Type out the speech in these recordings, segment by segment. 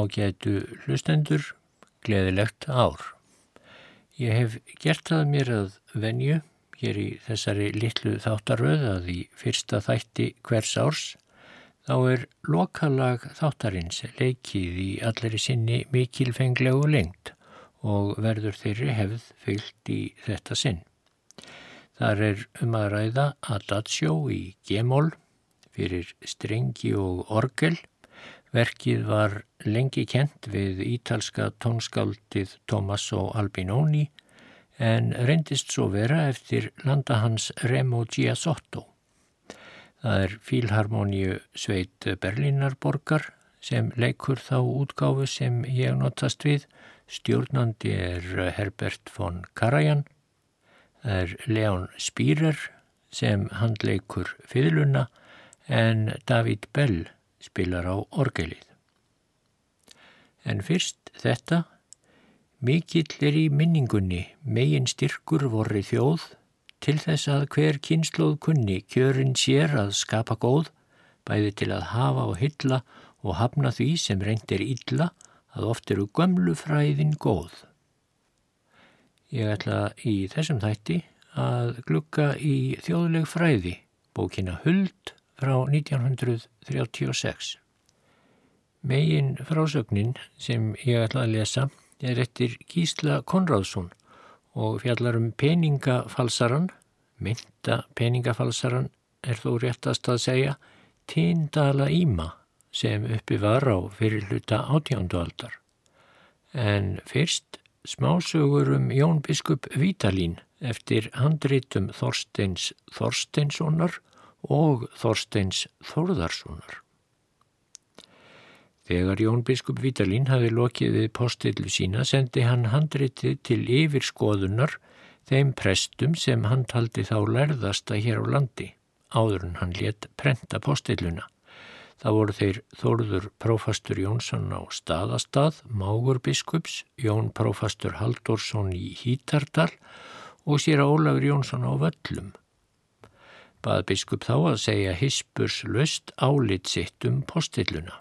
ágætu hlustendur, gleðilegt ár. Ég hef gert það mér að venju hér í þessari litlu þáttaröð að í fyrsta þætti hvers árs þá er lokalag þáttarins leikið í allir sinni mikilfenglegu lengt og verður þeirri hefð fyllt í þetta sinn. Þar er um að ræða Adagio í G-mól fyrir strengi og orgel Verkið var lengi kent við ítalska tónskáldið Tommaso Albinoni en reyndist svo vera eftir landa hans Remo Giasotto. Það er fílharmoníu sveit Berlínarborgar sem leikur þá útgáfu sem ég notast við. Stjórnandi er Herbert von Karajan. Það er Leon Spírer sem handleikur fiðluna en David Bell spilar á orgelið. En fyrst þetta, mikill er í minningunni, megin styrkur vorri þjóð, til þess að hver kynnslóð kunni kjörin sér að skapa góð, bæði til að hafa og hylla og hafna því sem reyndir illa að oft eru gömlu fræðin góð. Ég ætla í þessum þætti að glukka í þjóðleg fræði, bókina Huld frá 1936. Megin frásögnin sem ég ætla að lesa er eftir Gísla Konráðsson og fjallar um peningafalsaran, mynda peningafalsaran er þó réttast að segja Tindala Íma sem uppi var á fyrirluta átjándu aldar. En fyrst smásögur um Jón Biskup Vítalín eftir handritum Þorsteins Þorsteinssonar og Þorsteins Þórðarssonar. Þegar Jón biskup Vítalín hafi lokið við postillu sína sendi hann handritið til yfirskoðunar þeim prestum sem hann taldi þá lærðasta hér á landi, áður en hann let prenta postilluna. Það voru þeir Þórður prófastur Jónsson á staðastað, Mágur biskups, Jón prófastur Halldórsson í Hítardal og sér Ólafur Jónsson á Völlum bað biskup þá að segja hispurs löst álit sitt um postilluna.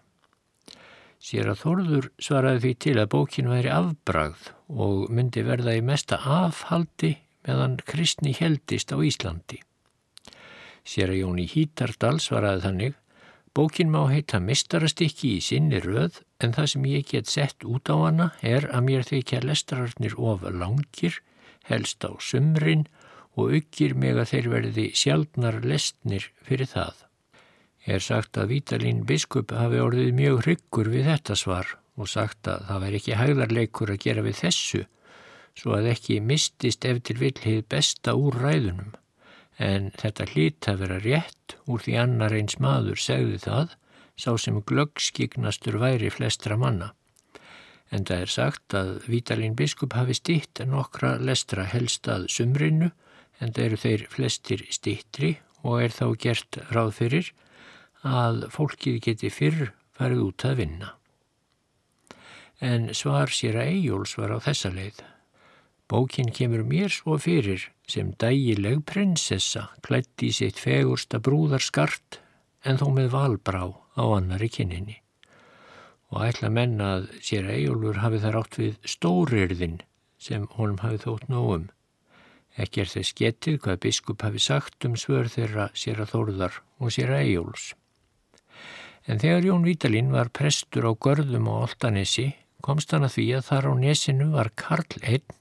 Sér að Þorður svaraði því til að bókin væri afbragð og myndi verða í mesta afhaldi meðan kristni heldist á Íslandi. Sér að Jóni Hítardal svaraði þannig Bókin má heita mistarastikki í sinni röð en það sem ég get sett út á hana er að mér þykja lestrarnir of langir, helst á sumrin og aukir mig að þeir verði sjálfnar lesnir fyrir það. Er sagt að Vítalín biskup hafi orðið mjög hryggur við þetta svar og sagt að það væri ekki hægðarleikur að gera við þessu svo að ekki mistist ef til villið besta úr ræðunum. En þetta hlýtt að vera rétt úr því annar eins maður segði það sá sem glöggskignastur væri flestra manna. En það er sagt að Vítalín biskup hafi stýtt nokkra lestra helst að sumrinu en það eru þeir flestir stittri og er þá gert ráð fyrir að fólkið geti fyrr farið út að vinna. En svar sér að Eyjóls var á þessa leið. Bókin kemur mér svo fyrir sem dægileg prinsessa klætti í sitt fegursta brúðarskart en þó með valbrá á annari kynninni. Og ætla menna að sér að Eyjólfur hafi þar átt við stórirðin sem honum hafi þótt nógum. Ekki er þess getið hvað biskup hafi sagt um svör þeirra sér að þórðar og sér að eigjúls. En þegar Jón Vítalín var prestur á görðum og oltanessi komst hann að því að þar á nesinu var Karl einn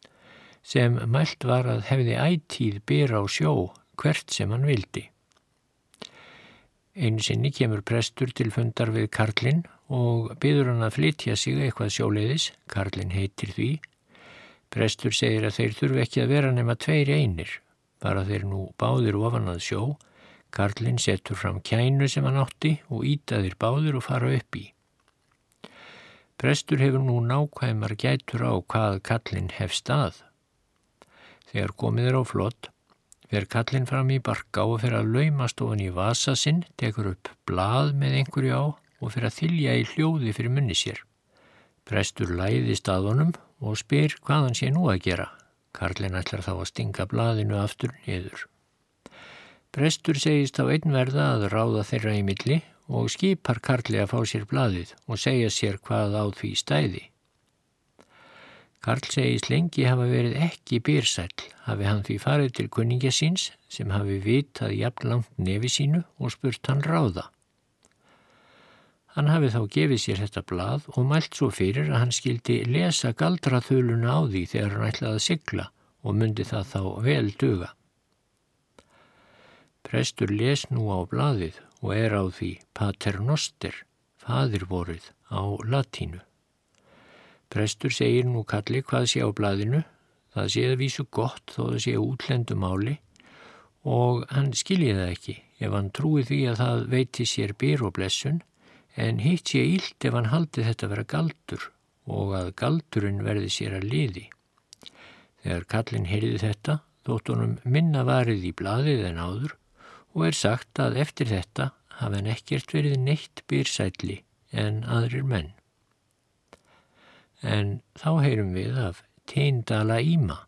sem mælt var að hefði ætíð byrra á sjó hvert sem hann vildi. Einu sinni kemur prestur til fundar við Karlinn og byður hann að flytja sig eitthvað sjóleiðis, Karlinn heitir því, Prestur segir að þeir þurfi ekki að vera nema tveir einir, bara þeir nú báðir ofan að sjó, Karlinn setur fram kænu sem hann átti og ítaðir báðir og fara upp í. Prestur hefur nú nákvæmar gætur á hvað Karlinn hef stað. Þegar komið er á flott, fer Karlinn fram í barka og fer að laumast ofan í vasa sinn, tekur upp blað með einhverju á og fer að þylja í hljóði fyrir munni sér. Prestur læðist að honum og spyr hvað hann sé nú að gera. Karlinn ætlar þá að stinga blaðinu aftur niður. Prestur segist á einverða að ráða þeirra í milli og skipar Karli að fá sér bladið og segja sér hvað á því stæði. Karl segist lengi hafa verið ekki byrsæl, hafi hann því farið til kunningja síns sem hafi vitað jafn langt nefi sínu og spurt hann ráða. Hann hafi þá gefið sér þetta blað og mælt svo fyrir að hann skildi lesa galdraþöluna á því þegar hann ætlaði að sigla og myndi það þá vel duga. Prestur les nú á blaðið og er á því paternoster, fadirvorið á latínu. Prestur segir nú kalli hvað sé á blaðinu, það sé að vísu gott þó það sé útlendumáli og hann skilji það ekki ef hann trúi því að það veiti sér byr og blessun en hitt sé ílt ef hann haldi þetta vera galdur og að galdurinn verði sér að liði. Þegar kallin heyrði þetta þótt honum minna varið í blaðið en áður og er sagt að eftir þetta hafa hann ekkert verið neitt byrsætli en aðrir menn en þá heyrum við af Teindala Íma.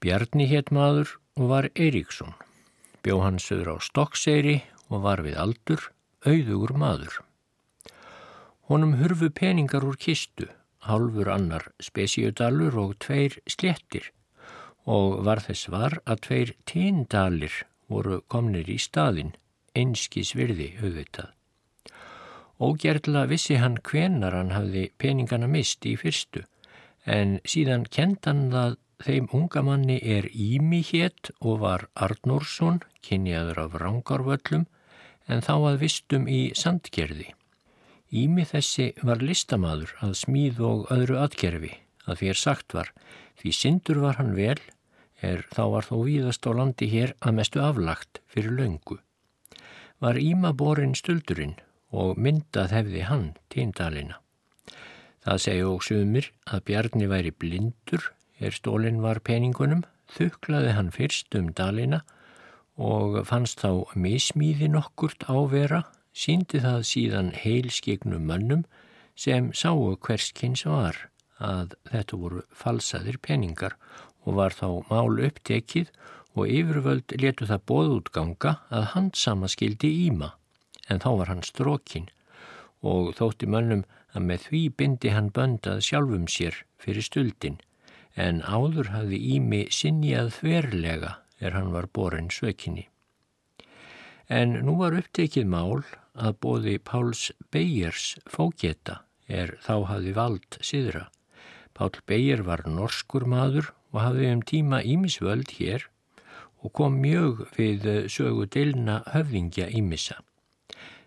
Bjarni hétt maður og var Eiríksson. Bjó hann söður á Stokkseyri og var við aldur, auðugur maður. Honum hurfu peningar úr kistu, halfur annar spesíudalur og tveir slettir og var þess var að tveir tíndalir voru komnir í staðinn einskís virði auðvitað. Ógerðla vissi hann hvenar hann hafði peningana mist í fyrstu en síðan kentan það þeim unga manni er Ími hétt og var Arnórsson, kynjaður af Rángarvöllum en þá að vistum í sandgerði. Ími þessi var listamaður að smíð og öðru atgerfi að fyrir sagt var því syndur var hann vel er þá var þó víðast á landi hér að mestu aflagt fyrir löngu var ímaborinn stuldurinn og myndað hefði hann tíndalina. Það segja og sumir að Bjarni væri blindur er stólinn var peningunum, þuklaði hann fyrst um dalina og fannst þá mismíði nokkurt ávera, síndi það síðan heilskignum mönnum sem sáu hverskins var að þetta voru falsaðir peningar og var þá mál upptekið og yfirvöld letu það bóðútganga að handsama skildi Íma en þá var hann strókin og þótti mönnum að með því bindi hann böndað sjálfum sér fyrir stuldin en áður hafði Ími sinjað þverlega er hann var borin sökinni. En nú var upptekið mál að bóði Páls Beyers fókjeta er þá hafði vald siðra. Pál Beyer var norskur maður og hafði um tíma Ímisvöld hér og kom mjög við sögu deilna höfðingja ímissa.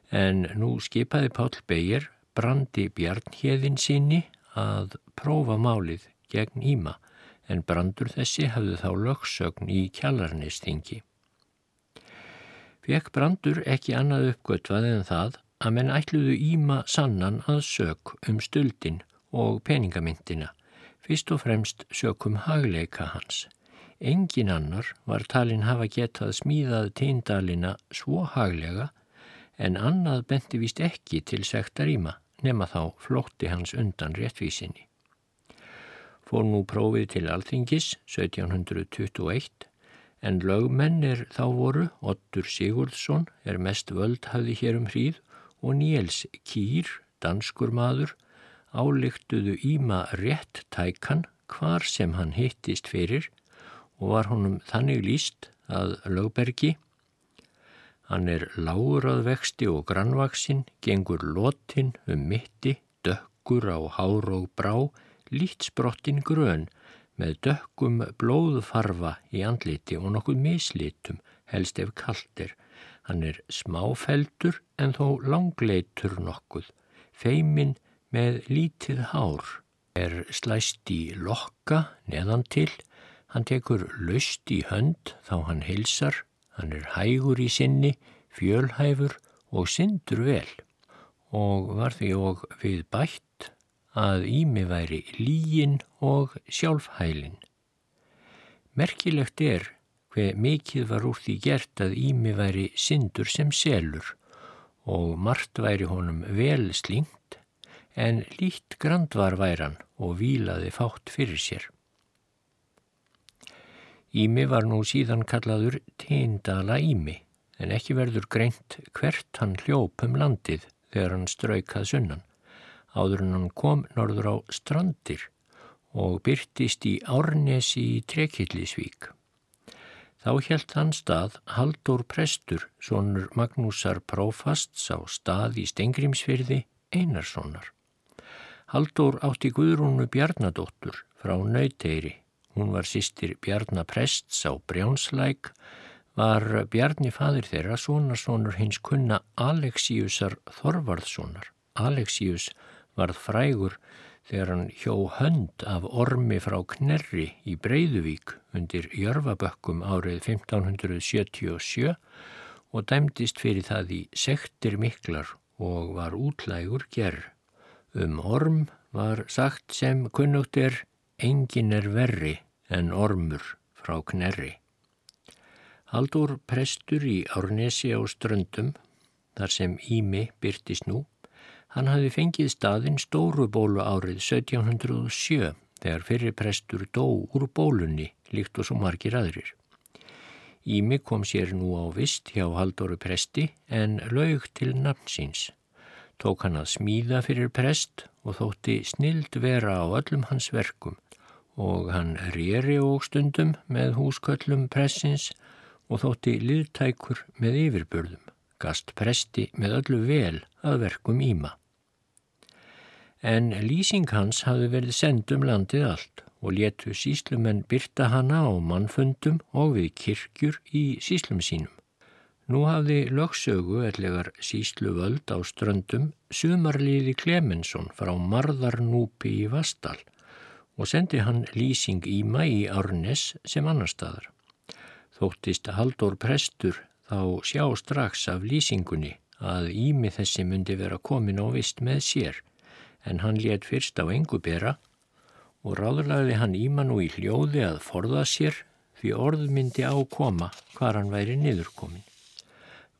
En nú skipaði Pál Beyer brandi bjarnhéðin sinni að prófa málið gegn Íma en brandur þessi hafði þá lögsögn í kjallarnistingi. Fekk brandur ekki annað uppgötvað en það að menn ætluðu Íma sannan að sög um stöldin og peningamyndina, fyrst og fremst sögum hagleika hans. Engin annar var talin hafa getað smíðað tíndalina svo haglega en annað benti vist ekki til sektaríma nema þá flótti hans undan réttvísinni. Fór nú prófið til Alþingis 1721 en lögmennir þá voru Ottur Sigurðsson er mest völd hafði hér um hríð og Níels Kýr, danskur maður, álíktuðu Íma rétt tækan hvar sem hann hittist fyrir og var honum þannig líst að lögbergi. Hann er lágur að vexti og grannvaksinn, gengur lotin um mitti, dökkur á hár og brá, líttsbrottin grön með dökkum blóðfarfa í andliti og nokkuð mislitum, helst ef kaldir. Hann er smáfeldur en þó langleitur nokkuð, feiminn með lítið hár, er slæst í lokka neðan til, Hann tekur löst í hönd þá hann hilsar, hann er hægur í sinni, fjölhæfur og syndur vel. Og var því og við bætt að Ími væri lígin og sjálfhælin. Merkilegt er hver mikið var úr því gert að Ími væri syndur sem selur og margt væri honum vel slingt en lít grandvar væran og vílaði fátt fyrir sér. Ími var nú síðan kallaður Tindala Ími en ekki verður greint hvert hann hljóp um landið þegar hann straukað sunnan. Áður en hann kom norður á strandir og byrtist í Árnesi í Trekillisvík. Þá helt hann stað Haldur Prestur, sonur Magnúsar Prófasts á stað í Stengrimsfyrði Einarssonar. Haldur átti Guðrúnu Bjarnadóttur frá Nauteyri. Hún var sýstir Bjarnaprests á Brjánslæk, var Bjarni fadir þeirra sonarsonur hins kunna Alexiusar Þorvarðssonar. Alexius varð frægur þegar hann hjó hönd af ormi frá Knerri í Breiðuvík undir Jörfabökkum árið 1577 og dæmdist fyrir það í sektir miklar og var útlægur gerð. Um orm var sagt sem kunnugt er engin er verri en ormur frá Knerri. Haldur prestur í Árnesi á Ströndum, þar sem Ími byrtist nú, Hann hafi fengið staðinn stóru bólu árið 1707 þegar fyrir prestur dó úr bólunni líkt og svo margir aðrir. Ími kom sér nú á vist hjá Halldóru presti en laug til nafnsins. Tók hann að smíða fyrir prest og þótti snild vera á öllum hans verkum og hann rýri og stundum með húsköllum pressins og þótti liðtækur með yfirbörðum, gast presti með öllu vel að verkum Íma en lýsing hans hafði verið send um landið allt og letu síslumenn byrta hana á mannfundum og við kirkjur í síslum sínum. Nú hafði lögsögu ellegar síslu völd á ströndum sumarliði Klemensson frá Marðarnúpi í Vastal og sendi hann lýsing í Árnes sem annar staðar. Þóttist Haldur Prestur þá sjá strax af lýsingunni að ími þessi myndi vera komin á vist með sér en hann let fyrst á engu bera og ráðurlaði hann íma nú í hljóði að forða sér því orð myndi ákoma hvar hann væri niðurkomin.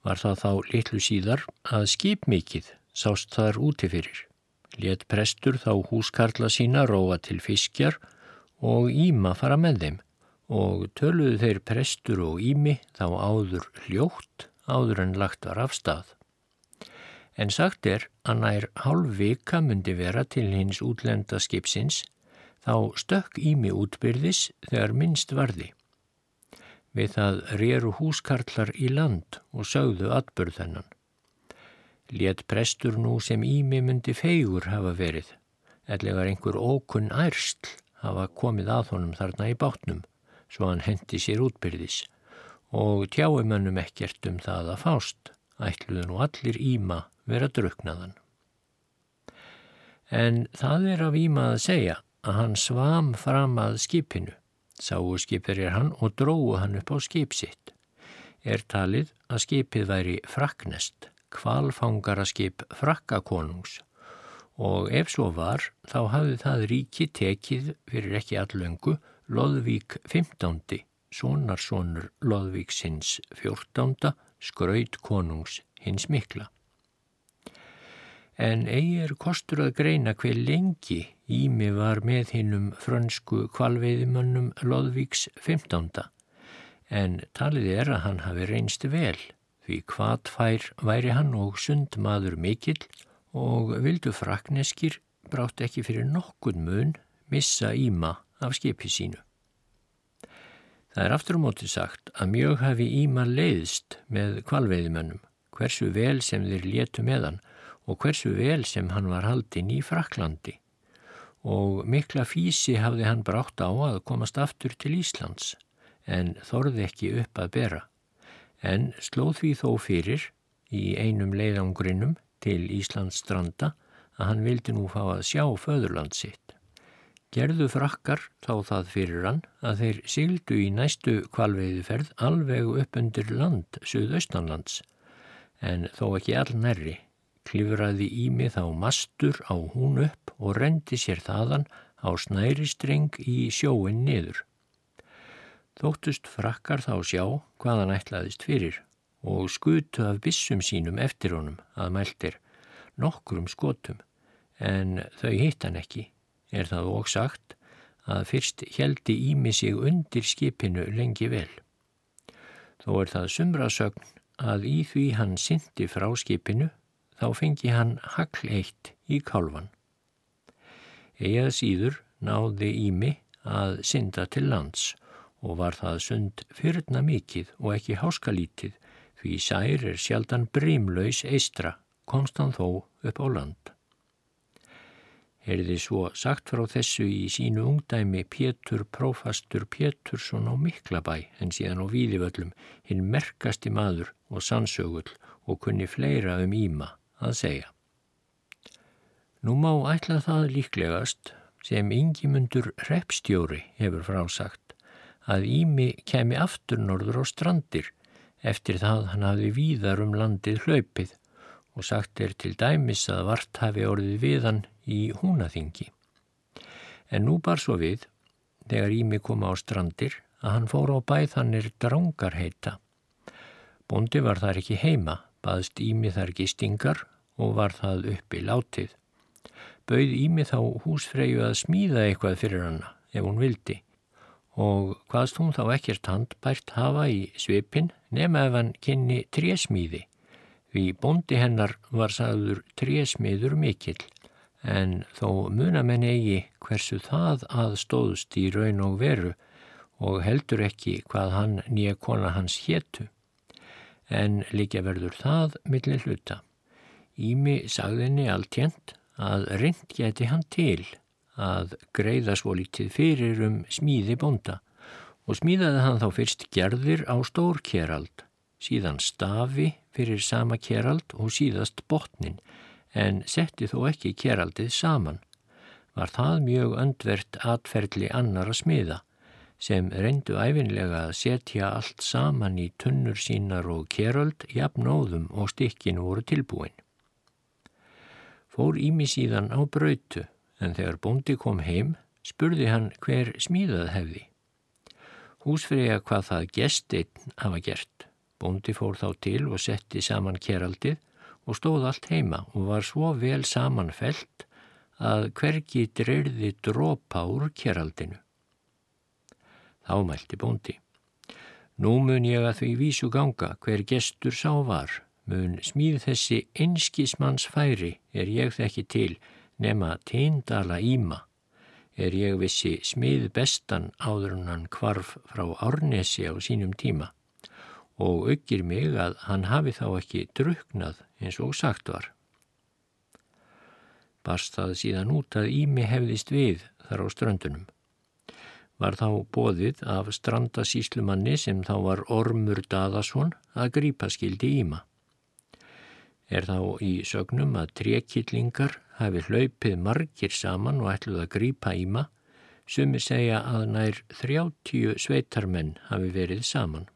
Var það þá litlu síðar að skip mikið sást þar úti fyrir. Let prestur þá húskarla sína róa til fiskjar og íma fara með þeim og töluðu þeir prestur og ími þá áður hljótt áður en lagt var af stað en sagt er að nær hálf vika myndi vera til hins útlenda skipsins þá stökk ími útbyrðis þegar minnst varði. Við það rýru húskarlar í land og sögðu atbörð þennan. Létt prestur nú sem ími myndi feigur hafa verið, ellegar einhver ókunn ærsl hafa komið að honum þarna í bátnum, svo hann hendi sér útbyrðis og tjáumönnum ekkert um það að fást, ætluðu nú allir íma vera druknaðan. En það er af íma að segja að hann svam fram að skipinu, sáu skipir er hann og dróðu hann upp á skip sitt. Er talið að skipið væri fraknest, kvalfangara skip frakkakonungs og ef svo var þá hafði það ríki tekið fyrir ekki allöngu Lóðvík 15. Sónarsónur Lóðvík sinns 14. Skraut konungs hins mikla en eigi er kostur að greina hver lengi Ími var með hinnum frönsku kvalveiðimönnum Lóðvíks 15. En talið er að hann hafi reynst vel því hvað fær væri hann og sund maður mikill og vildu frakneskir brátt ekki fyrir nokkur mun missa Íma af skipi sínu. Það er aftur á móti sagt að mjög hafi Íma leiðst með kvalveiðimönnum hversu vel sem þeir létu með hann og hversu vel sem hann var haldinn í Fraklandi og mikla físi hafði hann brátt á að komast aftur til Íslands en þorði ekki upp að bera. En slóð því þó fyrir í einum leiðangurinnum til Íslands stranda að hann vildi nú fá að sjá föðurland sitt. Gerðu frakkar þá það fyrir hann að þeir síldu í næstu kvalveiðuferð alveg upp undir land Suðaustanlands en þó ekki all nærri klifraði í mig þá mastur á hún upp og rendi sér þaðan á snæristreng í sjóin niður. Þóttust frakkar þá sjá hvað hann ætlaðist fyrir og skutu af bissum sínum eftir honum að mæltir nokkrum skotum en þau hitt hann ekki. Er það óg sagt að fyrst heldi Ími sig undir skipinu lengi vel. Þó er það sumrasögn að í því hann syndi frá skipinu þá fengi hann hagl eitt í kálvan. Egað síður náði Ími að synda til lands og var það sund fyrna mikið og ekki háskalítið því sær er sjaldan brímlaus eistra komst hann þó upp á land. Herði svo sagt frá þessu í sínu ungdæmi Pétur Prófastur Pétursson á Miklabæ en síðan á Víðivöllum hinn merkasti maður og sannsögull og kunni fleira um Íma að segja. Nú má ætla það líklegast sem yngimundur repstjóri hefur frásagt að Ími kemi aftur norður á strandir eftir það hann hafi víðar um landið hlaupið og sagt er til dæmis að vart hafi orðið við hann í húnaþingi. En nú bar svo við, þegar Ími kom á strandir, að hann fór á bæð hann er drangarheita. Bondi var þar ekki heima, baðst Ími þar gistingar og var það uppi látið. Bauð Ími þá húsfreyju að smíða eitthvað fyrir hanna ef hún vildi og hvaðst hún þá ekkert handbært hafa í svipin nema ef hann kynni trésmíði. Því bóndi hennar var sagður trésmiður mikill en þó munamenn eigi hversu það aðstóðst í raun og veru og heldur ekki hvað hann nýja kona hans héttu. En líka verður það millir hluta. Ími sagðinni alltjent að reynd geti hann til að greiða svo lítið fyrir um smíði bonda og smíðaði hann þá fyrst gerðir á stór kerald, síðan stafi fyrir sama kerald og síðast botnin en setti þó ekki keraldið saman. Var það mjög öndvert atferðli annar að smiða sem reyndu æfinlega að setja allt saman í tunnur sínar og keröld jafnóðum og stikkin voru tilbúin. Fór Ími síðan á brautu en þegar bóndi kom heim spurði hann hver smíðað hefði. Húsfriða hvað það gesteinn hafa gert. Bóndi fór þá til og setti saman keraldið og stóð allt heima og var svo vel samanfelt að hvergi dreyrði drópa úr keraldinu. Þá mælti bóndi. Nú mun ég að því vísu ganga hver gestur sá var, mun smíð þessi einskismanns færi er ég þekki til nema teindala íma er ég vissi smið bestan hann kvarf frá Árnesi á sínum tíma og aukir mig að hann hafi þá ekki druknað eins og sagt var. Barst það síðan út að Ími hefðist við þar á ströndunum. Var þá bóðið af strandasíslumanni sem þá var Ormur Daðason að grípa skildi Íma. Er þá í sögnum að trekillingar hafi hlaupið margir saman og ætluð að grípa íma, sumi segja að nær þrjáttíu sveitarmenn hafi verið saman.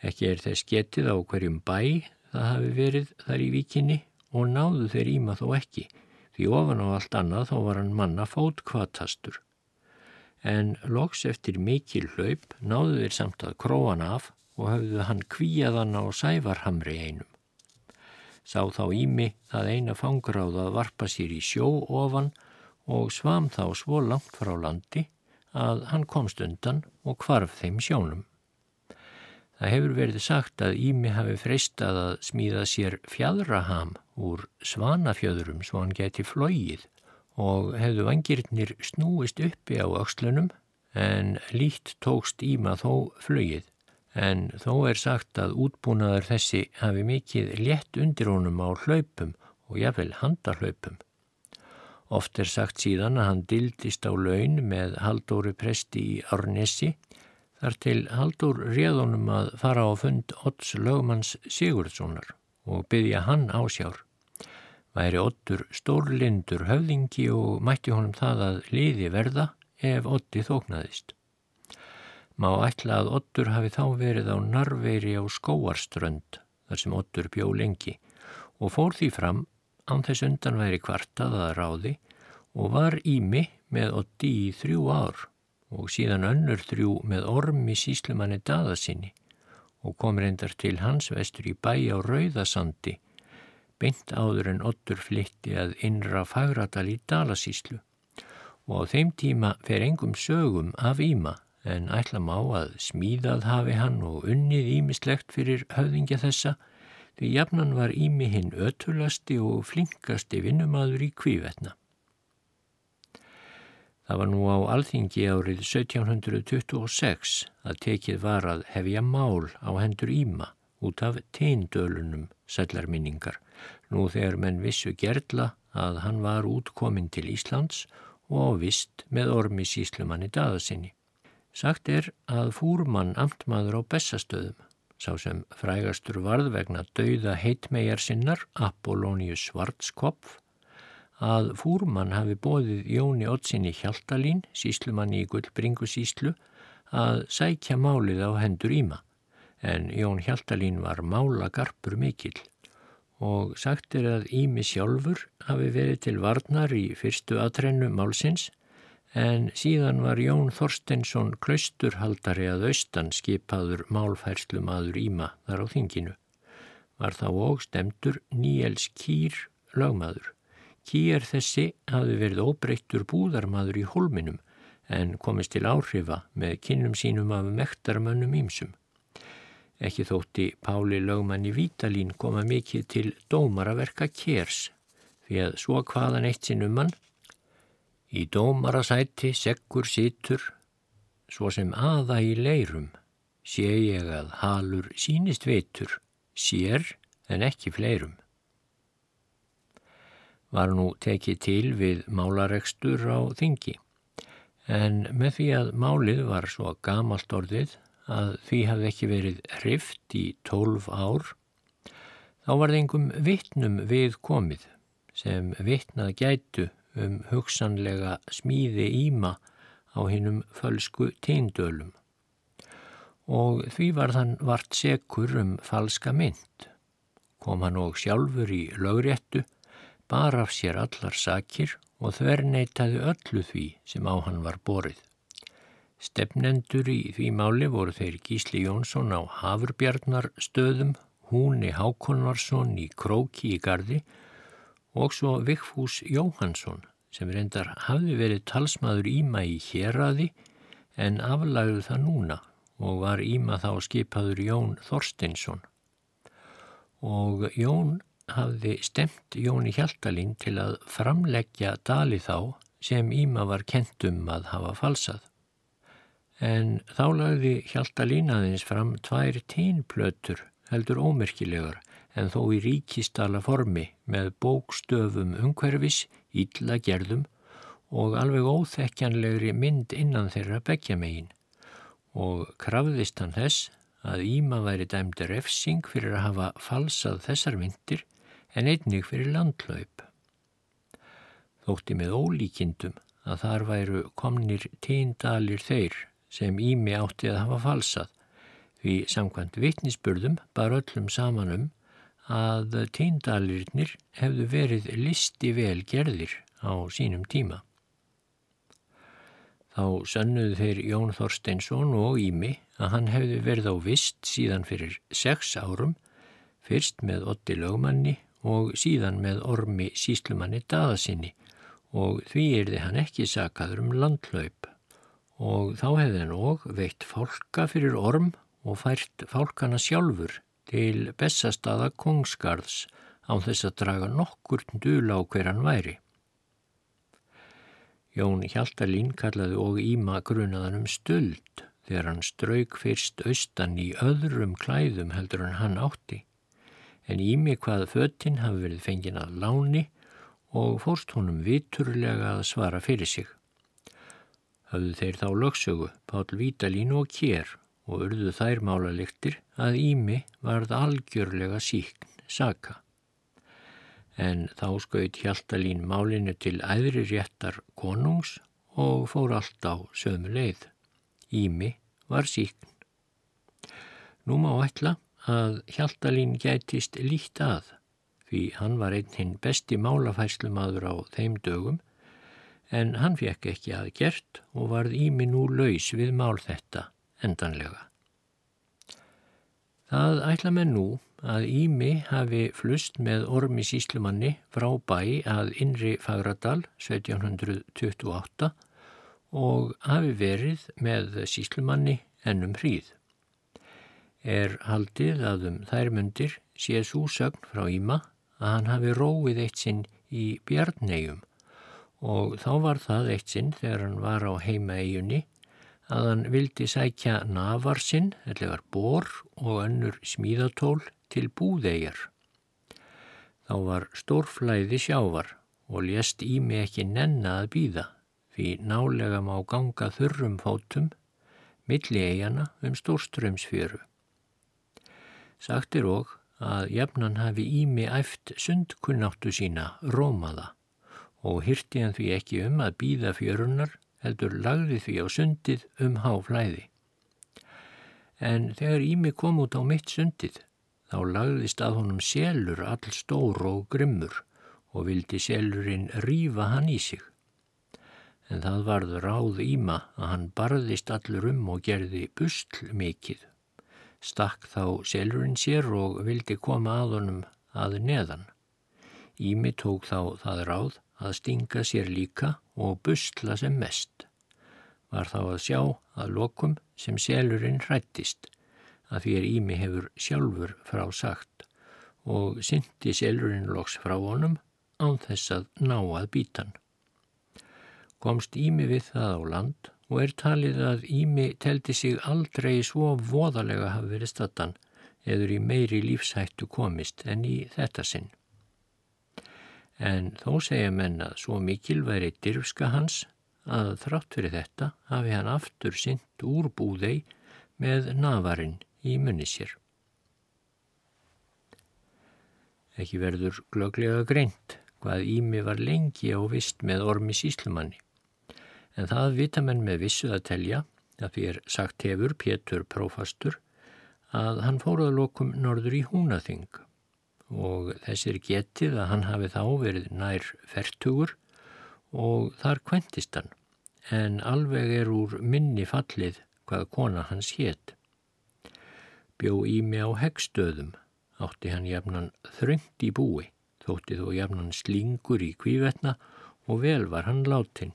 Ekki er þess getið á hverjum bæ það hafi verið þar í vikinni og náðu þeir íma þó ekki, því ofan á allt annað þá var hann manna fótkvatastur. En loks eftir mikil hlaup náðu þeir samt að króan af og hafðu hann kvíaðan á sævarhamri einum sá þá ími það eina fangráð að varpa sér í sjó ofan og svam þá svo langt frá landi að hann komst undan og kvarf þeim sjónum. Það hefur verið sagt að Ími hafi freistað að smíða sér fjadraham úr svanafjöðurum svo hann geti flóið og hefðu vangirnir snúist uppi á aukslunum en lít tókst Íma þó flögið en þó er sagt að útbúnaður þessi hafi mikið létt undir honum á hlaupum og jafnvel handarhlaupum. Oft er sagt síðan að hann dildist á laun með Haldóri presti í Árnesi þar til Haldur réðunum að fara á fund Otts lögmanns Sigurdssonar og byggja hann ásjár. Væri Ottur stórlindur höfðingi og mætti honum það að liði verða ef Otti þóknaðist. Má ætla að Ottur hafi þá verið á narveiri á skóarströnd þar sem Ottur bjó lengi og fór því fram án þess undan væri kvartað að ráði og var ími með Otti í þrjú ár og síðan önnur þrjú með ormi síslumanni daðasinni og kom reyndar til hans vestur í bæ á Rauðasandi beint áður en Ottur flytti að innra fagradal í Dalasíslu og á þeim tíma fer engum sögum af Íma en ætla má að smíðað hafi hann og unnið Ímislegt fyrir höfðingja þessa því jafnan var Ími hinn ötulasti og flinkasti vinnumadur í kvívetna. Það var nú á alþingi árið 1726 að tekið var að hefja mál á hendur Íma út af teindölunum sellarminningar, nú þegar menn vissu gerðla að hann var útkominn til Íslands og vist með ormi síslumanni daðasinni. Sagt er að fúrmann amtmaður á bestastöðum, sá sem frægastur varð vegna dauða heitmegar sinnar Apollonius Svartskopf, að fúrmann hafi bóðið Jóni Ottsinni Hjaltalín, síslumanni í Gullbringu síslu, að sækja málið á hendur Íma, en Jón Hjaltalín var málagarpur mikill. Og sagt er að Ími sjálfur hafi verið til varnar í fyrstu aðtrennu málsins, en síðan var Jón Þorstensson klausturhaldari að austan skipaður málfærslu maður Íma þar á þinginu. Var þá og stemtur Níels Kýr lögmaður. Kýjar þessi hafi verið óbreyttur búðarmadur í holminum en komist til áhrifa með kynnum sínum af mektarmönnum ímsum. Ekki þótti Páli lögmanni Vítalín koma mikið til dómaraverka kers því að svo hvaðan eitt sinnum mann í dómarasæti sekkur situr svo sem aða í leirum sé ég að halur sínist veitur sér en ekki fleirum var nú tekið til við málaregstur á þingi. En með því að málið var svo gamalt orðið að því hafði ekki verið hrift í tólf ár, þá var það engum vittnum við komið sem vittnað gætu um hugsanlega smíði íma á hinnum fölsku teindölum. Og því var þann vart sekur um falska mynd. Kom hann og sjálfur í lögréttu bar af sér allar sakir og þverneitaði öllu því sem á hann var borið. Stefnendur í því máli voru þeir Gísli Jónsson á Hafurbjarnarstöðum, Húni Hákonarsson í Króki í Gardi og svo Vigfús Jóhansson sem reyndar hafði verið talsmaður Íma í Hjeraði en aflagði það núna og var Íma þá skipaður Jón Þorsteinsson. Og Jón hafði stemt Jóni Hjaltalín til að framleggja dali þá sem Íma var kentum að hafa falsað. En þá lagði Hjaltalín aðeins fram tvær tínplötur heldur ómerkilegar en þó í ríkistala formi með bókstöfum umhverfis, ítla gerðum og alveg óþekkjanlegri mynd innan þeirra begja megin og krafðist hann þess að Íma væri dæmdi refsing fyrir að hafa falsað þessar myndir en einnig fyrir landlaup. Þótti með ólíkindum að þar væru komnir tíndalir þeir sem Ími átti að hafa falsað því samkvæmt vittnisspörðum bar öllum samanum að tíndalirnir hefðu verið listi vel gerðir á sínum tíma. Þá sönnuðu þeir Jón Þorsteinsson og Ími að hann hefði verið á vist síðan fyrir sex árum, fyrst með otti lögmanni og síðan með ormi síslumanni daðasinni og því erði hann ekki sakaður um landlaup og þá hefði hann og veitt fálka fyrir orm og fært fálkana sjálfur til bestastaða kongsgarðs á þess að draga nokkur dula á hver hann væri. Jón Hjaltalín kallaði og Íma grunaðan um stöld þegar hann strauk fyrst austan í öðrum klæðum heldur en hann átti en ími hvað föttin hafi verið fengin að láni og fórst honum viturlega að svara fyrir sig. Hafðu þeir þá lögsögu, Pál Vítalín og Kér og urðu þær málaliktir að ími varð algjörlega síkn saka. En þá skaut Hjaltalín málinu til æðri réttar konungs og fór allt á sömu leið. Ími var síkn. Nú má ætla að Hjaltalín gætist líkt að því hann var einn hinn besti málafæslumadur á þeim dögum en hann fekk ekki að gert og varð ími nú laus við mál þetta endanlega. Það ætla með nú að Ími hafi flust með ormi síslumanni frá bæ að Inri Fagradal 1728 og hafi verið með síslumanni ennum hríð. Er haldið að um þær myndir sé súsögn frá Íma að hann hafi róið eitt sinn í bjarnegjum og þá var það eitt sinn þegar hann var á heima eigunni að hann vildi sækja nafar sinn, ellegar bor og önnur smíðatól til búðeigjar. Þá var stórflæði sjávar og lést ími ekki nenna að býða því nálega má ganga þurrum fótum milli eigana um stórströmsfjöru. Sagt er og að jafnan hafi ími æft sundkunnáttu sína rómaða og hyrti hann því ekki um að býða fjörunar heldur lagði því á sundið um háflæði. En þegar Ími kom út á mitt sundið, þá lagðist að honum selur all stór og grimmur og vildi selurinn rýfa hann í sig. En það varð ráð Íma að hann barðist allur um og gerði busl mikið. Stakk þá selurinn sér og vildi koma að honum að neðan. Ími tók þá það ráð að stinga sér líka og busla sem mest. Var þá að sjá að lokum sem selurinn hrættist að því er Ími hefur sjálfur frá sagt og syndi selurinn loks frá honum án þess að ná að býtan. Komst Ími við það á land og er talið að Ími teldi sig aldrei svo voðalega hafi verið stattan eður í meiri lífshættu komist en í þetta sinn en þó segja menn að svo mikil væri dyrfska hans að þrátt fyrir þetta hafi hann aftur synd úr búðei með navarinn í munni sér. Ekki verður glöglega greint hvað Ími var lengi á vist með ormi síslumanni, en það vita menn með vissu að telja að fyrir sagt hefur Pétur prófastur að hann fóruða lokum norður í húnaþing og þessir getið að hann hafi þá verið nær fertugur og þar kventist hann, en alveg er úr minni fallið hvað kona hans hétt. Bjó í mig á heggstöðum, átti hann jafnan þröngt í búi, þótti þó jafnan slingur í kvívetna og vel var hann látin.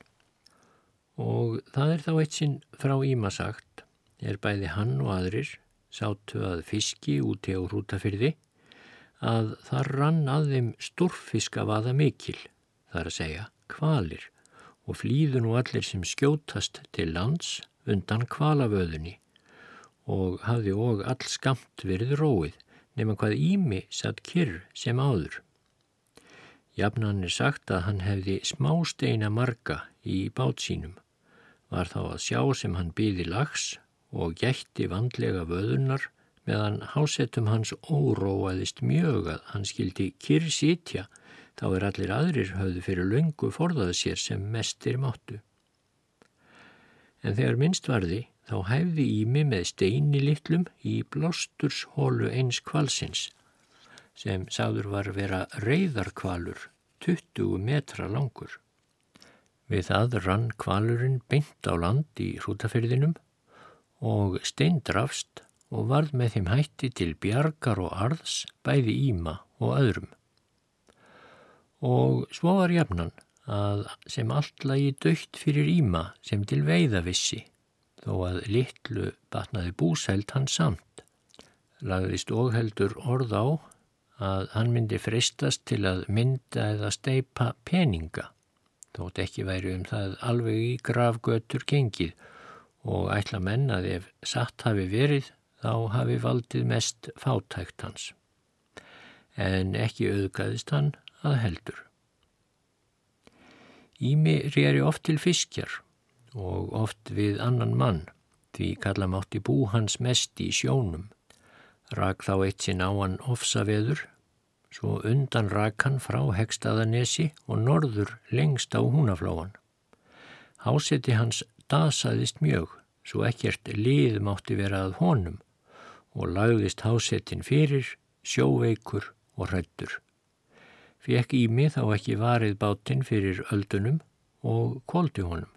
Og það er þá eitt sinn frá Íma sagt, er bæði hann og aðrir sátu að fiski úti á hrútafyrði að það rann að þeim stórfiskavaða mikil, þar að segja kvalir, og flýðu nú allir sem skjótast til lands undan kvalavöðunni og hafði og all skamt verið róið nema hvað Ími satt kyrr sem áður. Jafnan er sagt að hann hefði smásteina marga í bát sínum, var þá að sjá sem hann byði lags og gætti vandlega vöðunar meðan hásettum hans óróaðist mjög að hann skildi kyrr sítja þá er allir aðrir höfðu fyrir löngu forðaða sér sem mestir máttu. En þegar minnst varði þá hæfði Ími með steini litlum í blósturshólu eins kvalsins sem sáður var vera reyðarkvalur 20 metra langur. Við það rann kvalurinn beint á land í hrútafyrðinum og steindrafst og varð með þeim hætti til bjargar og arðs bæði íma og öðrum. Og svo var jafnan að sem allt lagi dögt fyrir íma sem til veiðavissi, þó að litlu batnaði búsælt hann samt. Lagðist óheldur orð á að hann myndi fristast til að mynda eða steipa peninga, þótt ekki væri um það alveg í gravgötur gengið og ætla menn að ef satt hafi verið þá hafi valdið mest fátækt hans. En ekki auðgaðist hann að heldur. Ími reyri oft til fiskjar og oft við annan mann, því kalla mátti bú hans mest í sjónum. Rak þá eitt sinn á hann ofsaveður, svo undan rak hann frá Hegstaðanesi og norður lengst á húnafláan. Háseti hans dasaðist mjög, svo ekkert lið mátti vera að honum og lagðist hásettin fyrir, sjóveikur og hrættur. Fekk í mig þá ekki varið bátinn fyrir öldunum og koldi honum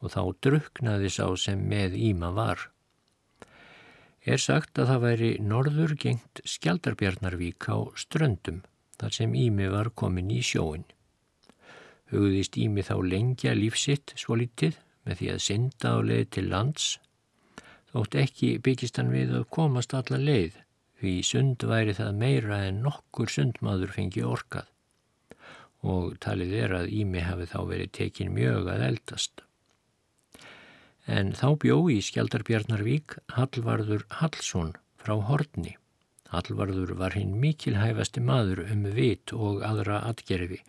og þá druknaði sá sem með íma var. er sagt að það væri norður gengt Skjaldarbjarnarvík á ströndum þar sem Ími var komin í sjóin. Hugðist Ími þá lengja lífsitt svo litið með því að synda á leið til lands þótt ekki byggist hann við að komast alla leið því sund væri það meira en nokkur sundmaður fengi orkað og talið er að Ími hafi þá verið tekin mjög að eldast. En þá bjó í Skjaldarbjarnarvík Hallvarður Hallsson frá Hortni. Hallvarður var hinn mikilhæfasti maður um vit og aðra atgerfi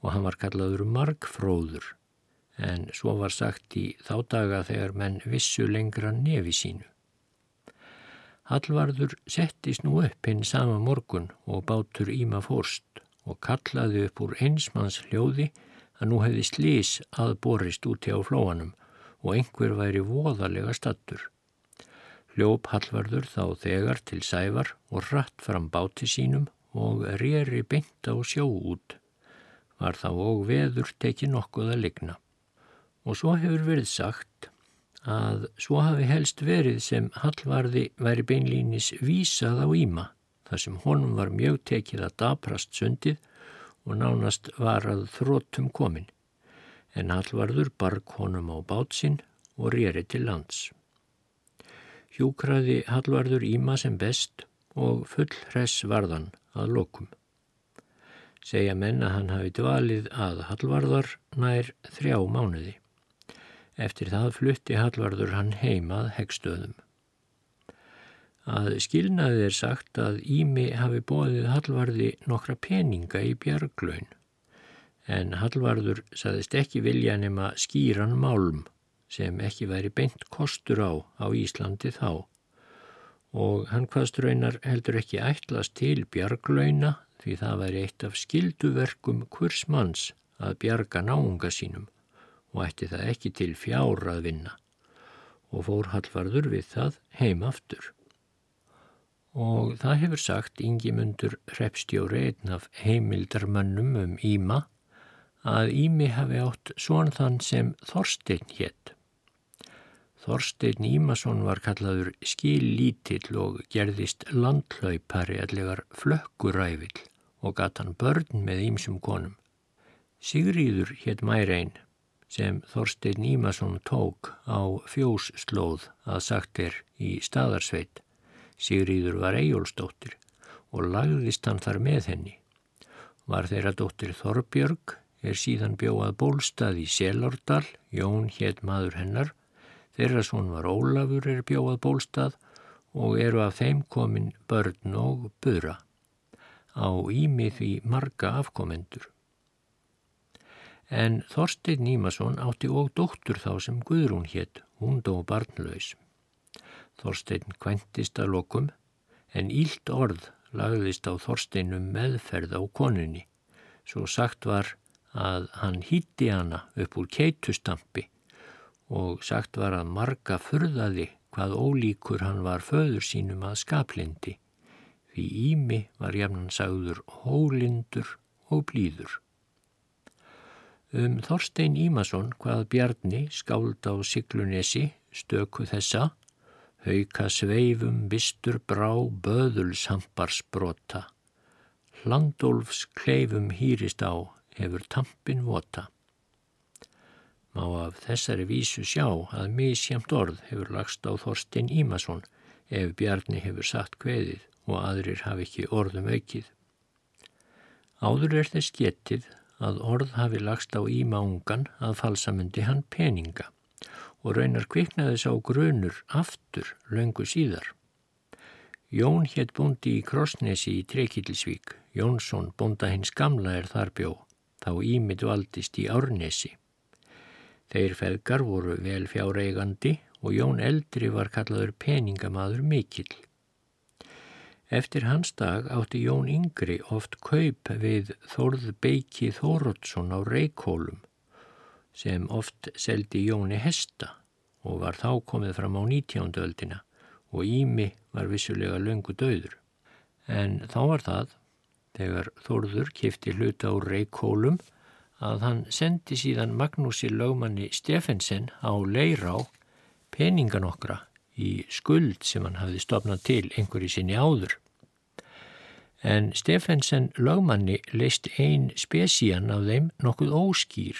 og hann var kallaður margfróður en svo var sagt í þá daga þegar menn vissu lengra nefi sínu. Hallvarður settist nú upp hinn sama morgun og bátur Íma fórst og kallaði upp úr einsmanns hljóði að nú hefði slís að borist úti á flóanum og einhver væri voðalega stattur. Hljóp Hallvarður þá þegar til sævar og ratt fram báti sínum og rýri beint á sjó út. Var þá og veður tekið nokkuð að ligna. Og svo hefur verið sagt að svo hafi helst verið sem Hallvarði væri beinlínis vísað á Íma þar sem honum var mjög tekið að daprast sundið og nánast var að þróttum komin, en Hallvarður barg honum á bátsinn og rýri til lands. Hjúkraði Hallvarður Íma sem best og full hress varðan að lokum. Segja menn að hann hafi dvalið að Hallvarðar nær þrjá mánuði. Eftir það flutti Hallvarður hann heimað hegstöðum. Að skilnaði er sagt að Ími hafi bóðið Hallvarði nokkra peninga í bjarglöun en Hallvarður saðist ekki vilja nema skýran málm sem ekki væri beint kostur á á Íslandi þá. Og hann hvaðst raunar heldur ekki ætlast til bjarglöuna því það væri eitt af skilduverkum hvers manns að bjarga náunga sínum og ætti það ekki til fjár að vinna og fór Hallvarður við það heim aftur og það hefur sagt yngimundur repstjóri einn af heimildarmönnum um Íma að Ími hafi átt svon þann sem Þorstein hétt. Þorstein Ímason var kallaður skillítill og gerðist landlaupari allegar flökkurævill og gatt hann börn með ímsum konum. Sigríður hétt Mærein sem Þorstein Ímason tók á fjósslóð að sagt er í staðarsveit Sigríður var Eyjólfsdóttir og lagðist hann þar með henni. Var þeirra dóttir Þorbjörg, er síðan bjóað bólstað í Selordal, Jón hétt maður hennar, þeirra svon var Ólafur er bjóað bólstað og eru af þeim komin börn og bura. Á ími því marga afkomendur. En Þorstein Nímason átti og dóttur þá sem Guðrún hétt, hún dó barnlaus. Þorstein kventist að lokum en ílt orð lagðist á Þorsteinum meðferð á konunni. Svo sagt var að hann hýtti hana upp úr keitustampi og sagt var að marga furðaði hvað ólíkur hann var föður sínum að skaplindi. Því Ími var jafnan sagður hólindur og blíður. Um Þorstein Ímason hvað Bjarni skáld á Siglunesi stöku þessa Hauka sveifum, bistur brá, böðulsampars brota. Hlandólfs kleifum hýrist á, hefur tampin vota. Má af þessari vísu sjá að misjamt orð hefur lagst á Þorstein Ímason ef Bjarni hefur satt kveðið og aðrir hafi ekki orðum aukið. Áður er þess getið að orð hafi lagst á Ímaungan að falsamundi hann peninga og raunar kviknaði sá grunur aftur löngu síðar. Jón hétt búndi í Krossnesi í Trekilsvík, Jónsson búnda hins gamla er þar bjó, þá ímið valdist í Árnesi. Þeir feðgar voru vel fjáreigandi og Jón eldri var kallaður peningamadur mikill. Eftir hans dag átti Jón yngri oft kaup við Þórð Beiki Þórótsson á Reykjólum sem oft seldi Jóni Hesta og var þá komið fram á 19. öldina og Ími var vissulega löngu döður. En þá var það, þegar Þórður kifti hluta úr Reykjólum, að hann sendi síðan Magnúsi lögmanni Stefensen á Leirá peningan okkra í skuld sem hann hafði stopnað til einhverju sinni áður. En Stefensen lögmanni leist ein spesían af þeim nokkuð óskýr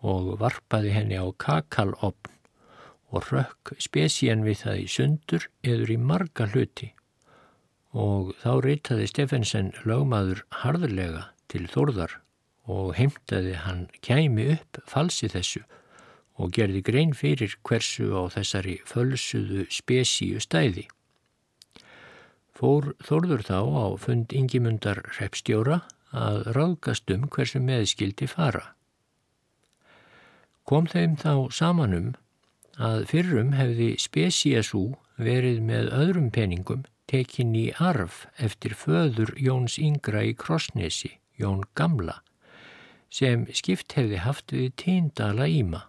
og varpaði henni á kakalopn og rökk spesían við það í sundur eður í marga hluti. Og þá reytaði Stefensen lögmaður harðurlega til þórðar og heimtaði hann kæmi upp falsi þessu og gerði grein fyrir hversu á þessari fölsuðu spesíu stæði. Fór Þórður þá á fund Ingimundar repstjóra að ráðgast um hversu meðskildi fara. Kom þeim þá samanum að fyrrum hefði spesíasú verið með öðrum peningum tekin í arf eftir föður Jóns Yngra í Krossnesi, Jón Gamla, sem skipt hefði haft við tíndala íma,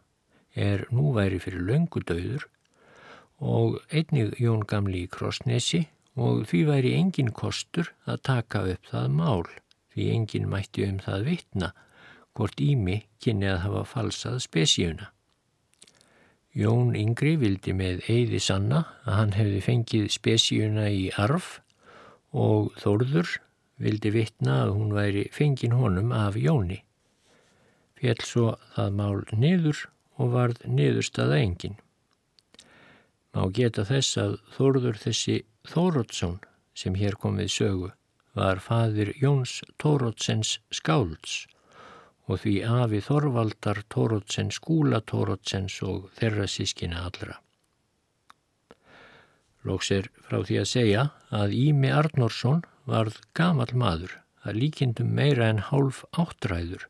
er nú væri fyrir löngudauður og einnig Jón Gamli í Krossnesi og því væri engin kostur að taka upp það mál, því engin mætti um það vitna hvort ími kynni að hafa falsað spesíuna. Jón Yngri vildi með eiði sanna að hann hefði fengið spesíuna í arf og Þórður vildi vitna að hún væri fengin honum af Jóni fjell svo það mál niður og varð niðurstaða engin. Má geta þess að Þórður þessi Þórótsson sem hér kom við sögu var fadir Jóns Tórótsens skálds og því afi Þorvaldar Tórótsens skúla Tórótsens og þeirra sískina allra. Lóks er frá því að segja að Ími Arnórsson varð gamal maður að líkindum meira en hálf áttræður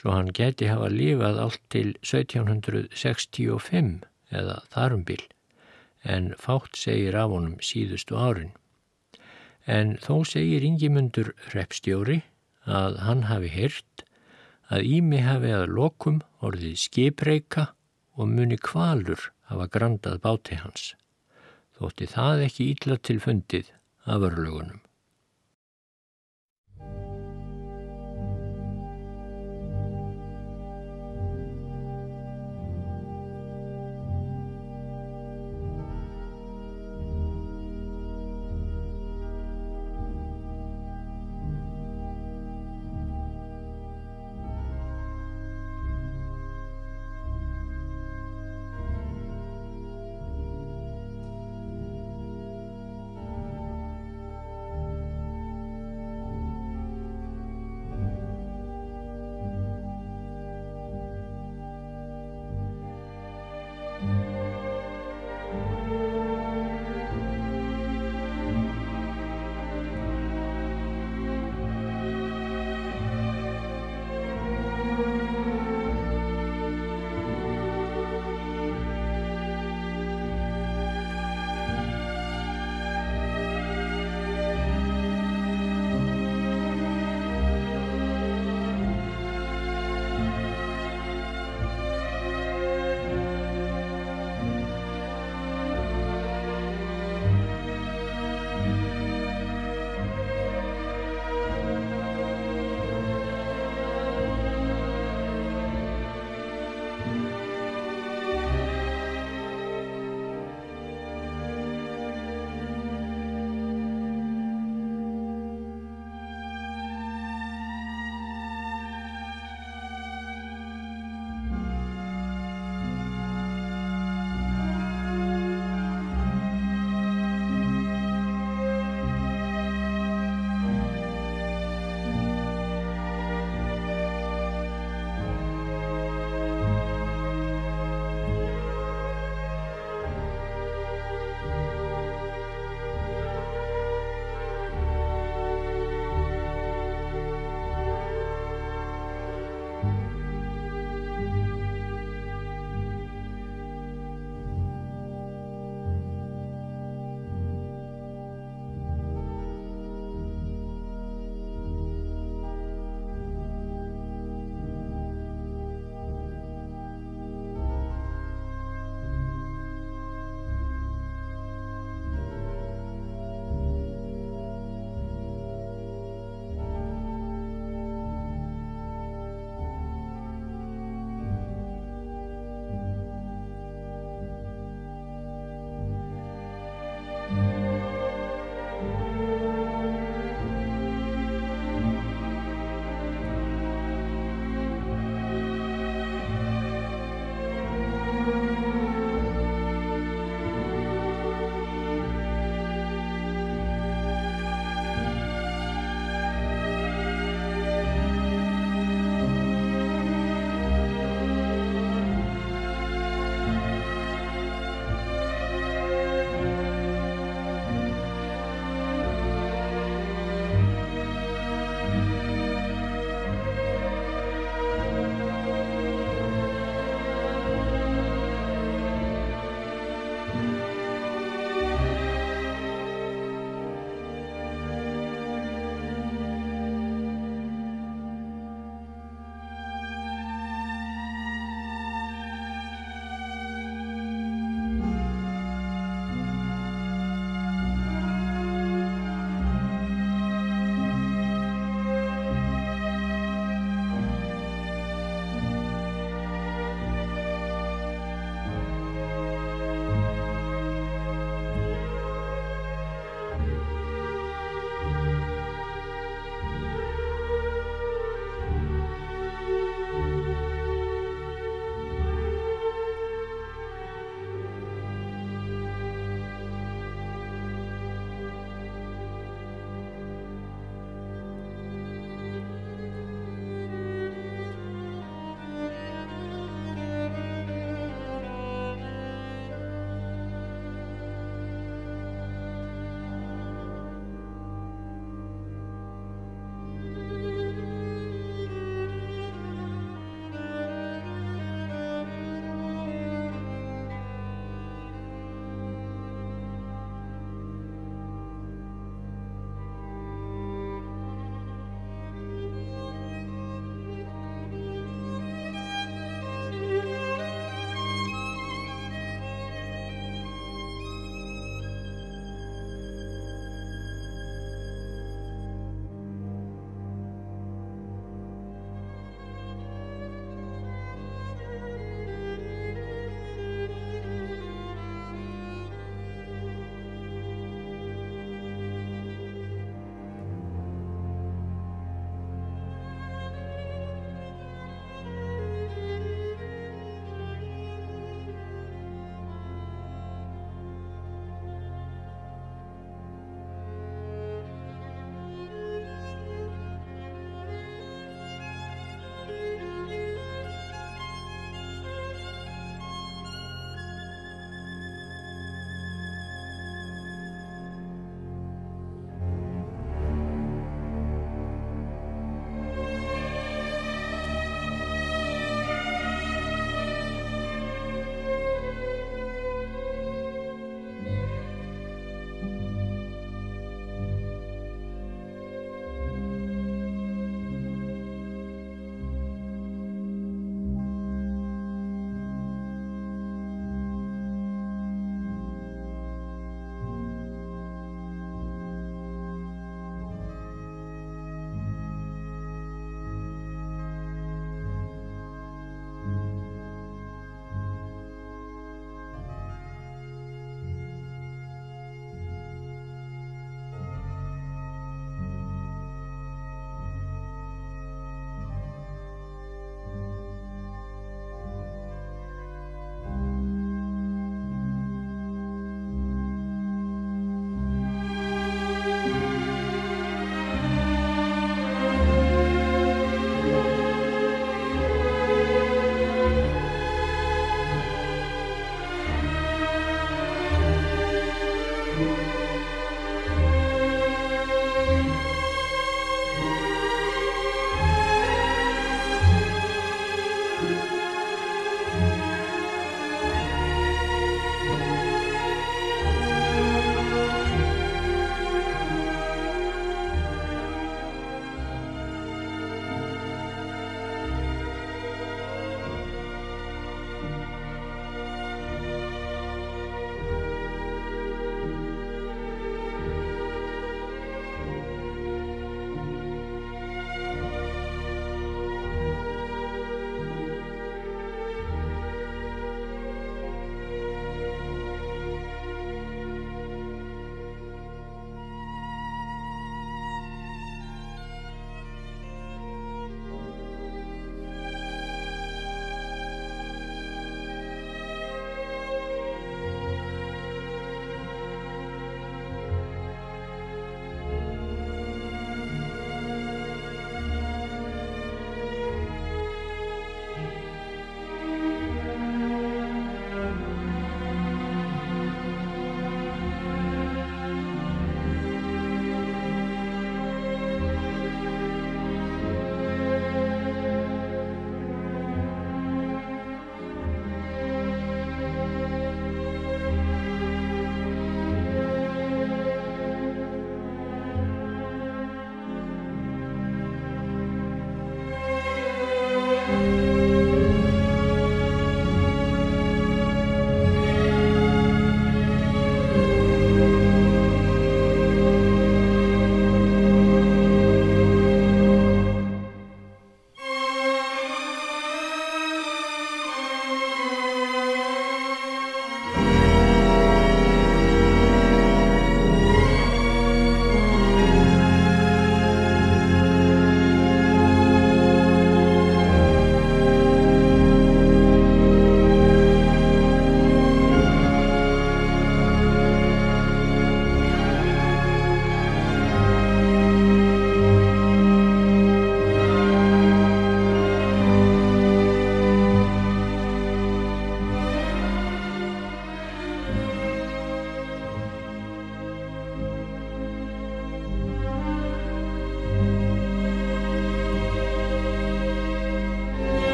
svo hann geti hafa lifað allt til 1765 eða þarumbil, en fátt segir af honum síðustu árin. En þó segir yngimundur repstjóri að hann hafi hirt að Ími hafi að lokum orðið skipreika og muni kvalur hafa grandað báti hans. Þótti það ekki ítla til fundið af örlugunum.